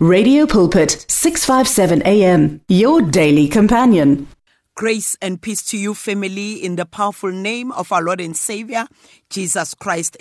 Radio Pulpit 657 AM your daily companion. Grace and peace to you, family, in the powerful name of our Lord and Savior, Jesus Christ.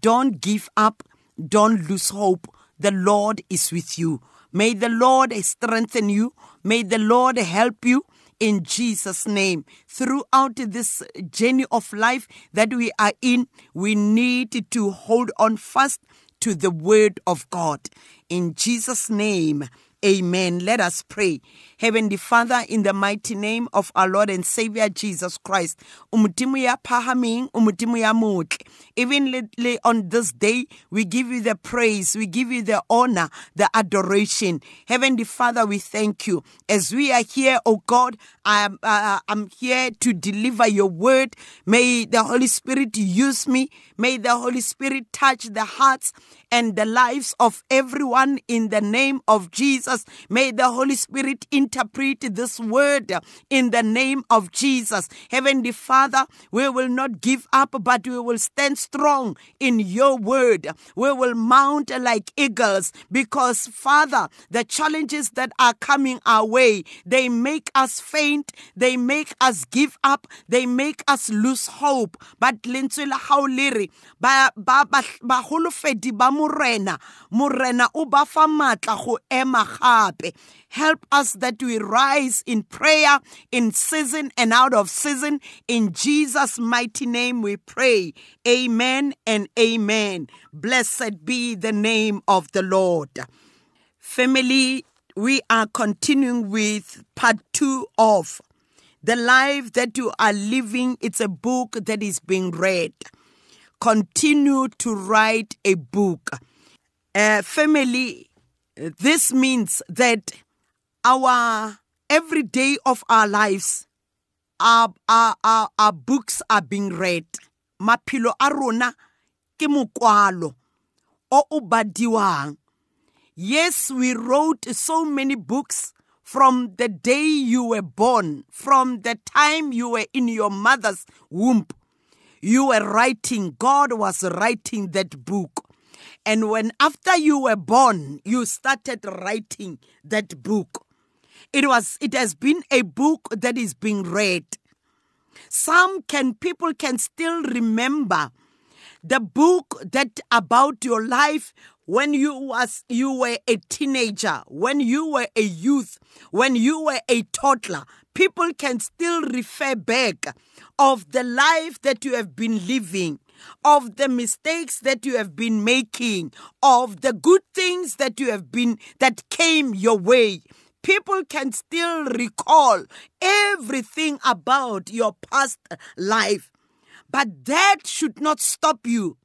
Don't give up, don't lose hope. The Lord is with you. May the Lord strengthen you. May the Lord help you in Jesus' name. Throughout this journey of life that we are in, we need to hold on fast to the word of God. In Jesus' name, amen. Let us pray. Heavenly Father, in the mighty name of our Lord and Savior Jesus Christ, umudimo ya pahaming, umudimo ya. Even on this day, we give you the praise, we give you the honor, the adoration. Heavenly Father, we thank you. As we are here, oh God, I'm, uh, I'm here to deliver your word. May the Holy Spirit use me. May the Holy Spirit touch the hearts and the lives of everyone in the name of Jesus. May the Holy Spirit interpret this word in the name of Jesus. Heavenly Father, we will not give up, but we will stand strong in your word. We will mount like eagles because, Father, the challenges that are coming our way, they make us faint, they make us give up, they make us lose hope. But lentswe la hao le ba ba ba morena morena ema help us that we rise in prayer in season and out of season. In Jesus mighty name we pray. Amen and amen. Blessed be the name of the Lord. Family we are continuing with part 2 of the life that you are living. It's a book that is being read. Continue to write a book. Uh, family, this means that our every day of our lives, our, our, our, our books are being read. Mapilo a rona ke mokwalo o o badiwang. Yes, we wrote so many books from the day you were born, from the time you were in your mother's womb you were writing, God was writing that book. And when after you were born, you started writing that book. It was it has been a book that is being read. Some can people can still remember the book that about your life when you was you were a teenager, when you were a youth, when you were a toddler, people can still refer back of the life that you have been living of the mistakes that you have been making of the good things that you have been that came your way people can still recall everything about your past life. But that should not stop you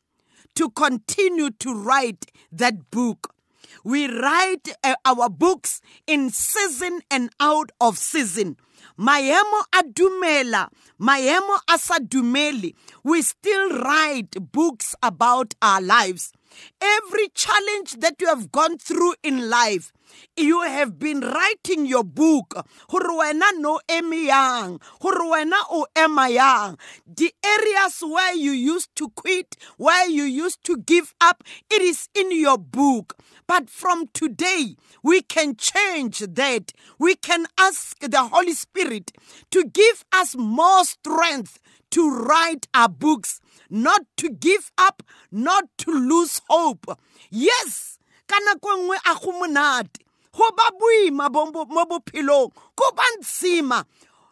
to continue to write that book. We write uh, our books in season and out of season. Maemo adumela, dumela maemo a we still write books about our lives every challenge that you have gone through in life you have been writing your book. Gore wena no eme wena o ema the areas where you used to quit where you used to give up it is in your book. But from today we can change that. We can ask the holy spirit to give us more strength to write our books not to give up not to lose hope. Yes ka nako nngwe a go monate. Go ba boima mo bophelong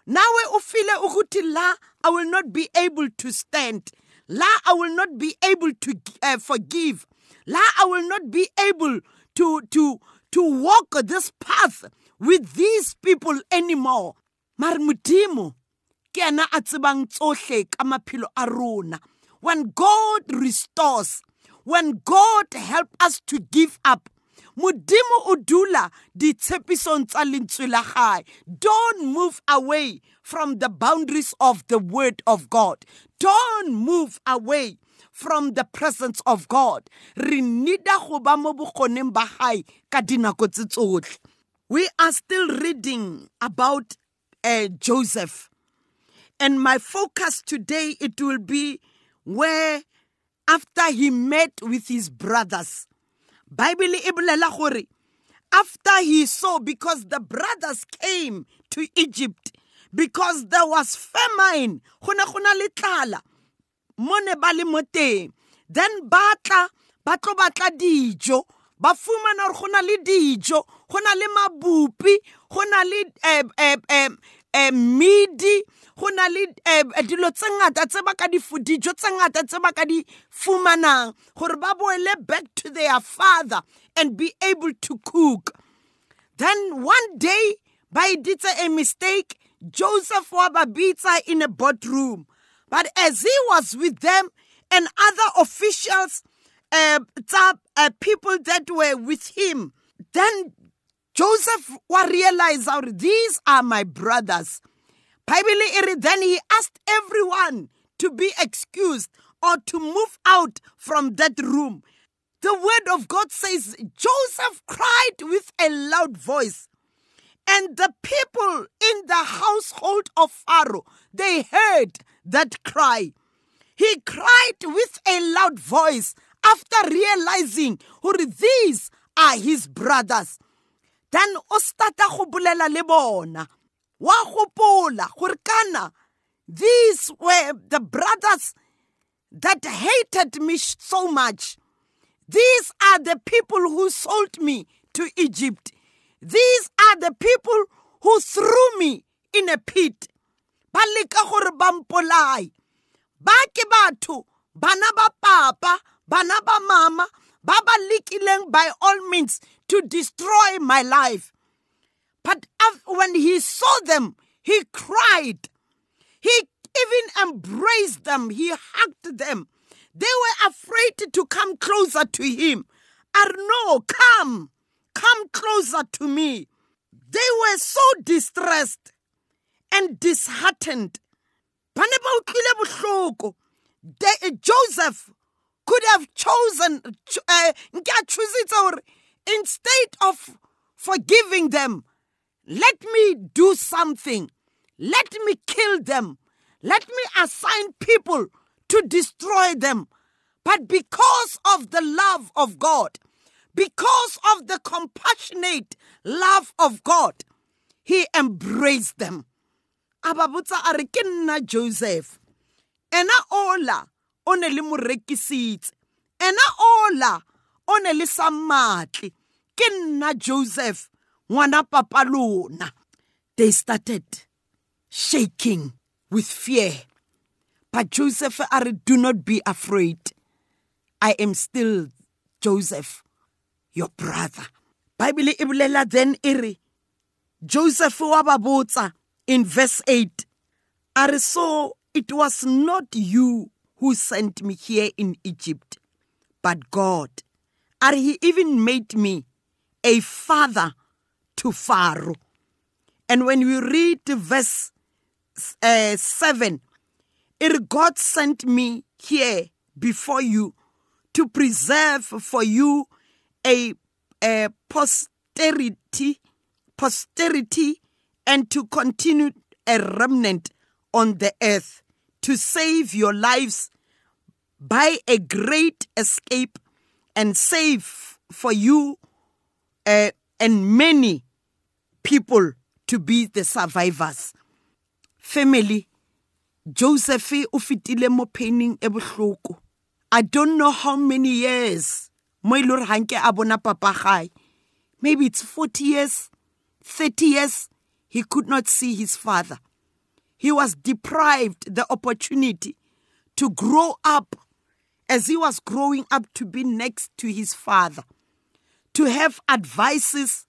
nawe o file la i will not be able to stand. La i will not be able to uh, forgive. La i will not be able to to to walk this path with these people anymore. Mare modimo ke ena a tsebang tsohle when god restores when god help us to give up modimo o dula ditshepisong don't move away from the boundaries of the word of god. Don't move away from the presence of god. We are still reading about uh, joseph. And my focus today it will be where after he met with his brothers bible e bolela gore after he saw because the brothers came to egypt because there was famine ba le then ba tla ba tlo batla dijo ba fumana gore go na le dijo go le mabupi le um, um, um, um, medi go na le um, dilo tse ngata tse ba ka di dijo tse ngata tse ba ka di fumanang gore ba boele back to their father and be able to cook. Then one day ba editse a mistake joseph wa ba bitsa in a boardroom. But as he was with them and other officials uh, people that were with him then joseph wa realize that these are my brothers Bible then he asked everyone to be excused or to move out from that room. The word of God says Joseph cried with a loud voice. And the people in the household of Pharaoh, they heard that cry. He cried with a loud voice after realizing who these are his brothers. Then o starta go bolela le bona. Wa gopola gore kana these were the brothers that hated me so much. These are the people who sold me to Egypt. These are the people who threw me in a pit. Ba leka gore ba mpolae ba ke batho bana ba papa bana ba mama ba ba by all means to destroy my life but when he saw them, he cried. He even embraced them. He hugged them. They were afraid to come closer to him. Arno, come, come closer to me. They were so distressed and disheartened. Joseph could have chosen, uh, instead of forgiving them, let me do something. Let me kill them. Let me assign people to destroy them. But because of the love of God, because of the compassionate love of God, he embraced them. Ababutsa a re Joseph. Ena ola o ne le. Ena ola o ne le sa. Ke nna Joseph ngwana papa lona they started shaking with fear but joseph a re do not be afraid i am still joseph your brother bible e bolela then e re joseph wa ba botsa in verse 8 a re so it was not you who sent me here in egypt but god And he even made me a father to Pharaoh. And when we read verse uh, 7, it God sent me here before you to preserve for you a, a posterity, posterity, and to continue a remnant on the earth to save your lives by a great escape and save for you uh, and many people to be the survivors. Family joseph o fetile mo paining e i don't know how many years mo hanke papa gae maybe it's 40 years 30 years he could not see his father he was deprived the opportunity to grow up as he was growing up to be next to his father to have advices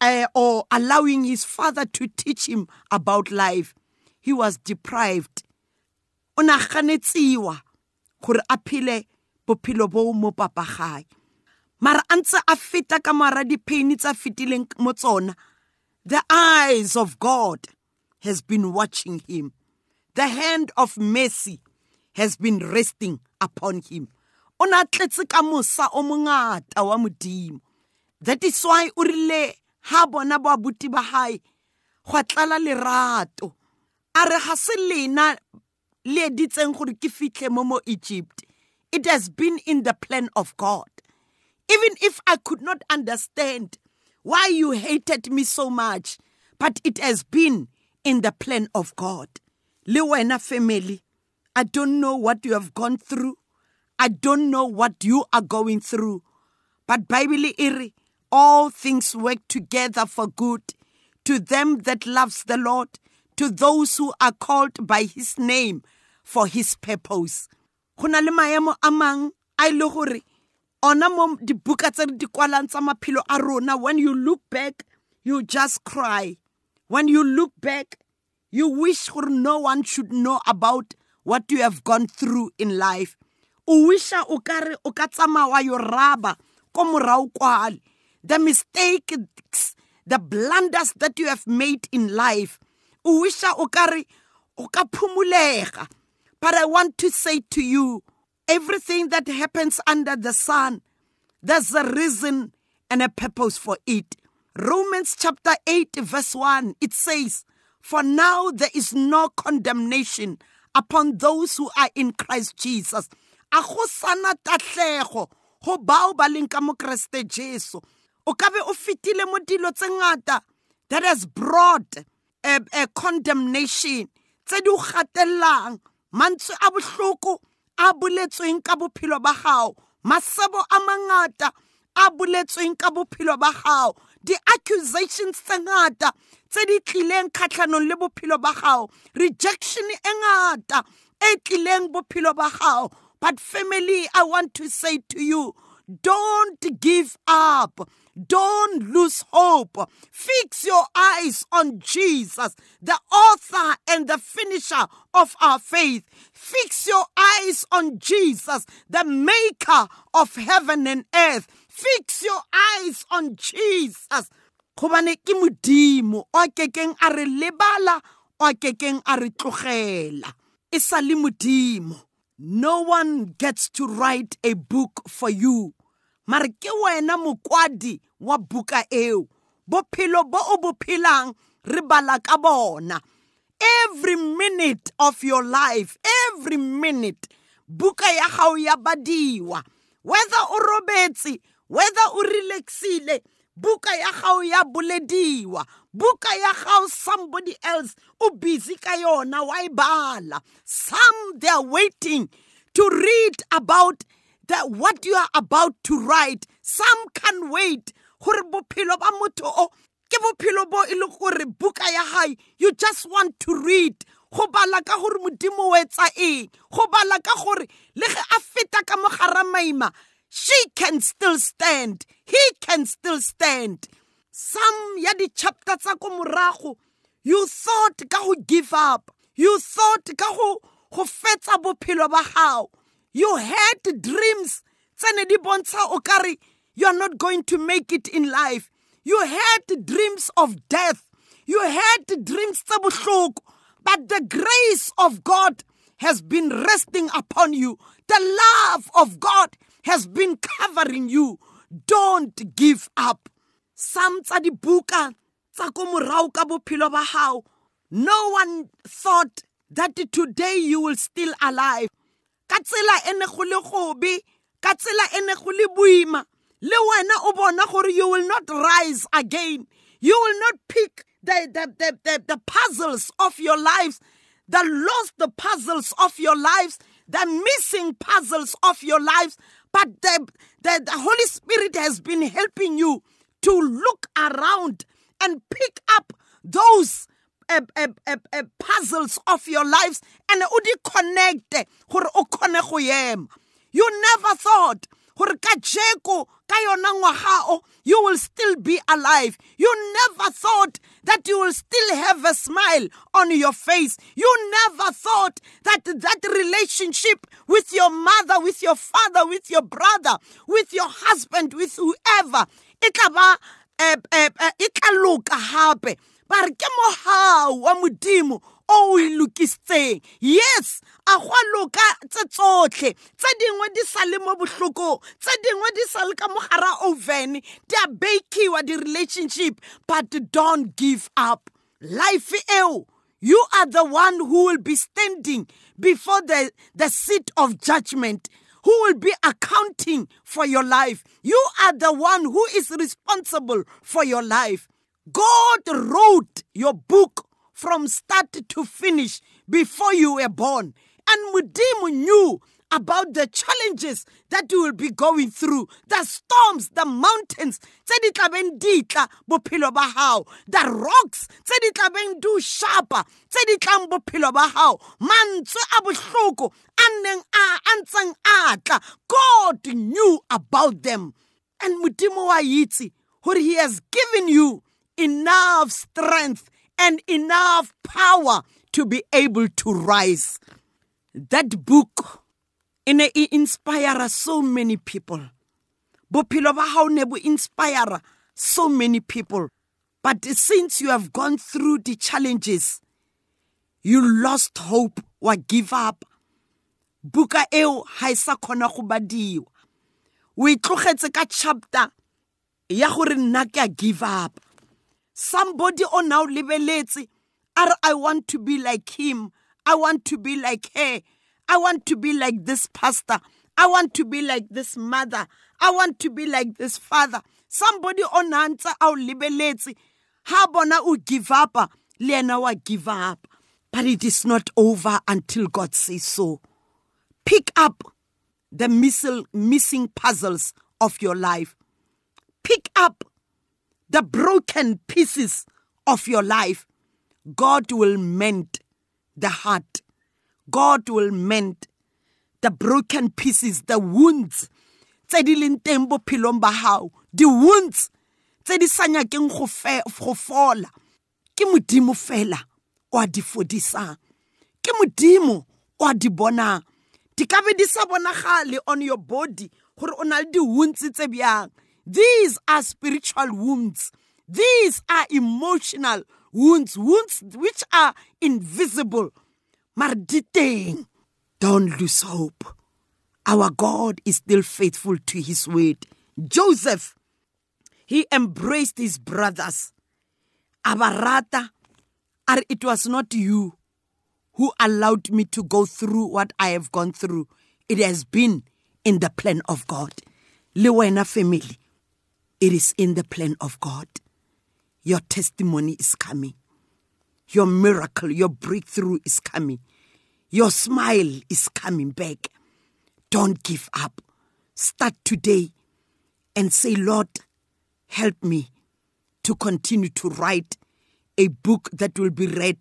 uh, or allowing his father to teach him about life. He was deprived. O naganetsiwa gore a phele bophelo bo mo papa gae. Mara antse a feta ka mara dipain tsa fitileng mo tsona. The eyes of God has been watching him. The hand of mercy has been resting upon him. That is why o rile ha bona ba buti ba hae tlala lerato ga le editseng gore ke fitlhe mo mo Egypt it has been in the plan of God. Even if I could not understand why you hated me so much, but it has been in the plan of God. Le family, I don't know what you have gone through. I don't know what you are going through. But Bible iri, all things work together for good to them that loves the Lord, to those who are called by his name for his purpose. Go na le maemo a mang a gore ona mo dibuka tse di kwalang tsa maphelo a rona when you look back you just cry when you look back you wish no one should know about what you have gone through in life. O wisha o kare o ka tsamaya wa the mistakes the blunders that you have made in life o wisha o kare o ka phumulega but i want to say to you everything that happens under the sun there's a reason and a purpose for it romans chapter 8 verse 1 it says for now there is no condemnation upon those who are in christ jesus. A go sana tatlego go bao ba leng ka mo kreste jesu. O ka o fetile mo dilo tse that has brought a, a condemnation tse di o gatellang mantswe a bohloko a boletsweng ka bophelo ba gago masebo a mangata a boletsweng ka bophelo ba gago di-accusations tse ngata tse di tlileng kgatlhanong le bophelo ba gago rejection e ngata e tlileng bophelo ba gago but family i want to say to you don't give up don't lose hope. Fix your eyes on Jesus, the author and the finisher of our faith. Fix your eyes on Jesus, the maker of heaven and earth. Fix your eyes on Jesus. gobane ke modimo o kekeng a re lebala o kekeng a re tlogela. E sa le modimo. No one gets to write a book for you. Mare ke wena mokwadi wa buka eo. Bophelo bo o bo phelang re bala ka bona. Every minute of your life every minute buka ya gago ya badiwa. Whether o robetse whether o relaxile buka ya gago ya bolediwa buka ya somebody else o busy ka yona wa e bala. Some they are waiting to read about that what you are about to write. Some can wait gore bophelo ba motho o ke bophelo bo e le gore buka ya hae you just want to read. Go bala ka gore modimo o etsa eng? Go bala ka gore le ge a feta ka mogara maima she can still stand. He can still stand. Some ya di-chapter tsa you thought ka give up. You thought ka go go fetsa bophelo ba gago you had dreams tsene di bontsha o kare you are not going to make it in life. You had dreams of death. You had dreams tsa bohloko. But the grace of god has been resting upon you. The love of god has been covering you. Don't give up. Some tsa dibuka tsa ko morao ka bophelo ba gago no one thought that today you will still alive. Ka tsela e ne go le gobe ka tsela e ne go le boima le wena o bona gore you will not rise again. You will not pick the, the, the, the, the puzzles of your lives the lost the puzzles of your lives the missing puzzles of your lives but the, the, the holy spirit has been helping you to look around and pick up those uh, uh, uh, puzzles of your lives and ema. You never thought you will still be alive. You never thought that you will still have a smile on your face. You never thought that that relationship with your mother with your father with your brother with your husband with whoever e tla ba e tla loka gape ba re ke mogao wa modimo o o yes a go loka tse tsotlhe tse dingwe di sa le mo botlhokong tse dingwe di sa le ka mogara oven di a bakiwa di-relationship but don't give up life eo you are the one who will be standing before the, the seat of judgment who will be accounting for your life. You are the one who is responsible for your life. God wrote your book from start to finish before you were born. And Mudimu knew about the challenges that you will be going through, the storms, the mountains, tse di tlabeng di tla bophelo ba the rocks tse di tlabeng di shapa, tse di tlang bophelo ba hao, mantswe a bohloko a neng a antseng a tla. God knew about them. And Modimo wa itse hore he has given you enough strength and enough power to be able to rise. That book e ne inspire so many people. Bophelo ba bo inspire so many people. But since you have gone through the challenges you lost hope wa give up. Buka eo ha e sa khona go itlogetse ka chapter ya gore nna ke a give up. Somebody o now lebeletse are i want to be like him i want to be like her I want to be like this pastor. I want to be like this mother. I want to be like this father. Somebody on answer our libeletse. Ha bona o give up. Ah. Lena wa give up. But it is not over until God says so. Pick up the missing, missing puzzles of your life. Pick up the broken pieces of your life. God will mend the heart. God will mend the broken pieces, the wounds tse di leng teng bophelong ba hao. Di wounds tse di sa nyakeng go fola. Ke fela o a di fodisang ke modimo o a di bonang di ka on your body gore o di-wounds tse these are spiritual wounds. These are emotional wounds wounds wounds which are invisible Marditeng. Don't lose hope. Our God is still faithful to his word. Joseph, he embraced his brothers. Abarata, it was not you who allowed me to go through what I have gone through. It has been in the plan of God. Lewena family, it is in the plan of God. Your testimony is coming. Your miracle, your breakthrough is coming. Your smile is coming back. Don't give up. Start today and say, Lord, help me to continue to write a book that will be read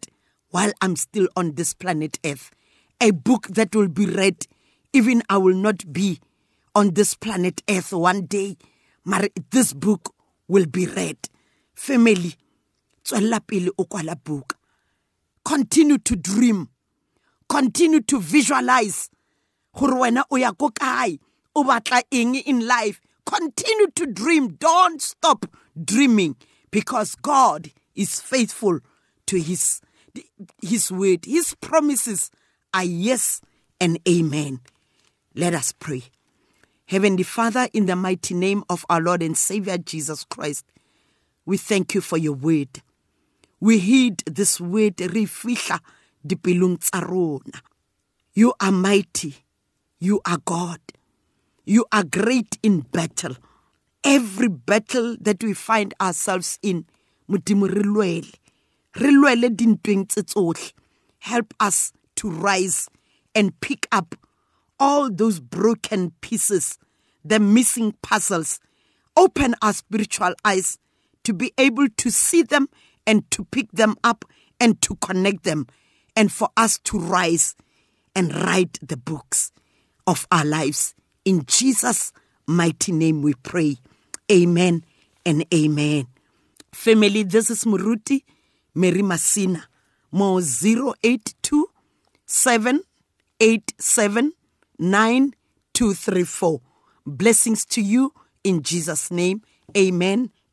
while I'm still on this planet Earth. A book that will be read even I will not be on this planet Earth one day. This book will be read. Family, tswella pele o kwala book continue to dream. Continue to visualize gore wena o ya ko kae o batla eng in life. Continue to dream. Don't stop dreaming because god is faithful to his his word. His promises are yes and amen. Let us pray. Heavenly father in the mighty name of our lord and savior jesus christ we thank you for your word. We heed this word re fihla dipelong tsa rona. You are mighty. You are god. You are great in battle. Every battle that we find ourselves in modimo re lwele. Re lwele dintweng tse tsotlhe help us to rise and pick up all those broken pieces the missing puzzles. Open our spiritual eyes to be able to see them and to pick them up and to connect them and for us to rise and write the books of our lives. In Jesus' mighty name we pray. Amen and amen. Family, this is Muruti Mary Masina. Mo 082 Blessings to you in Jesus' name. Amen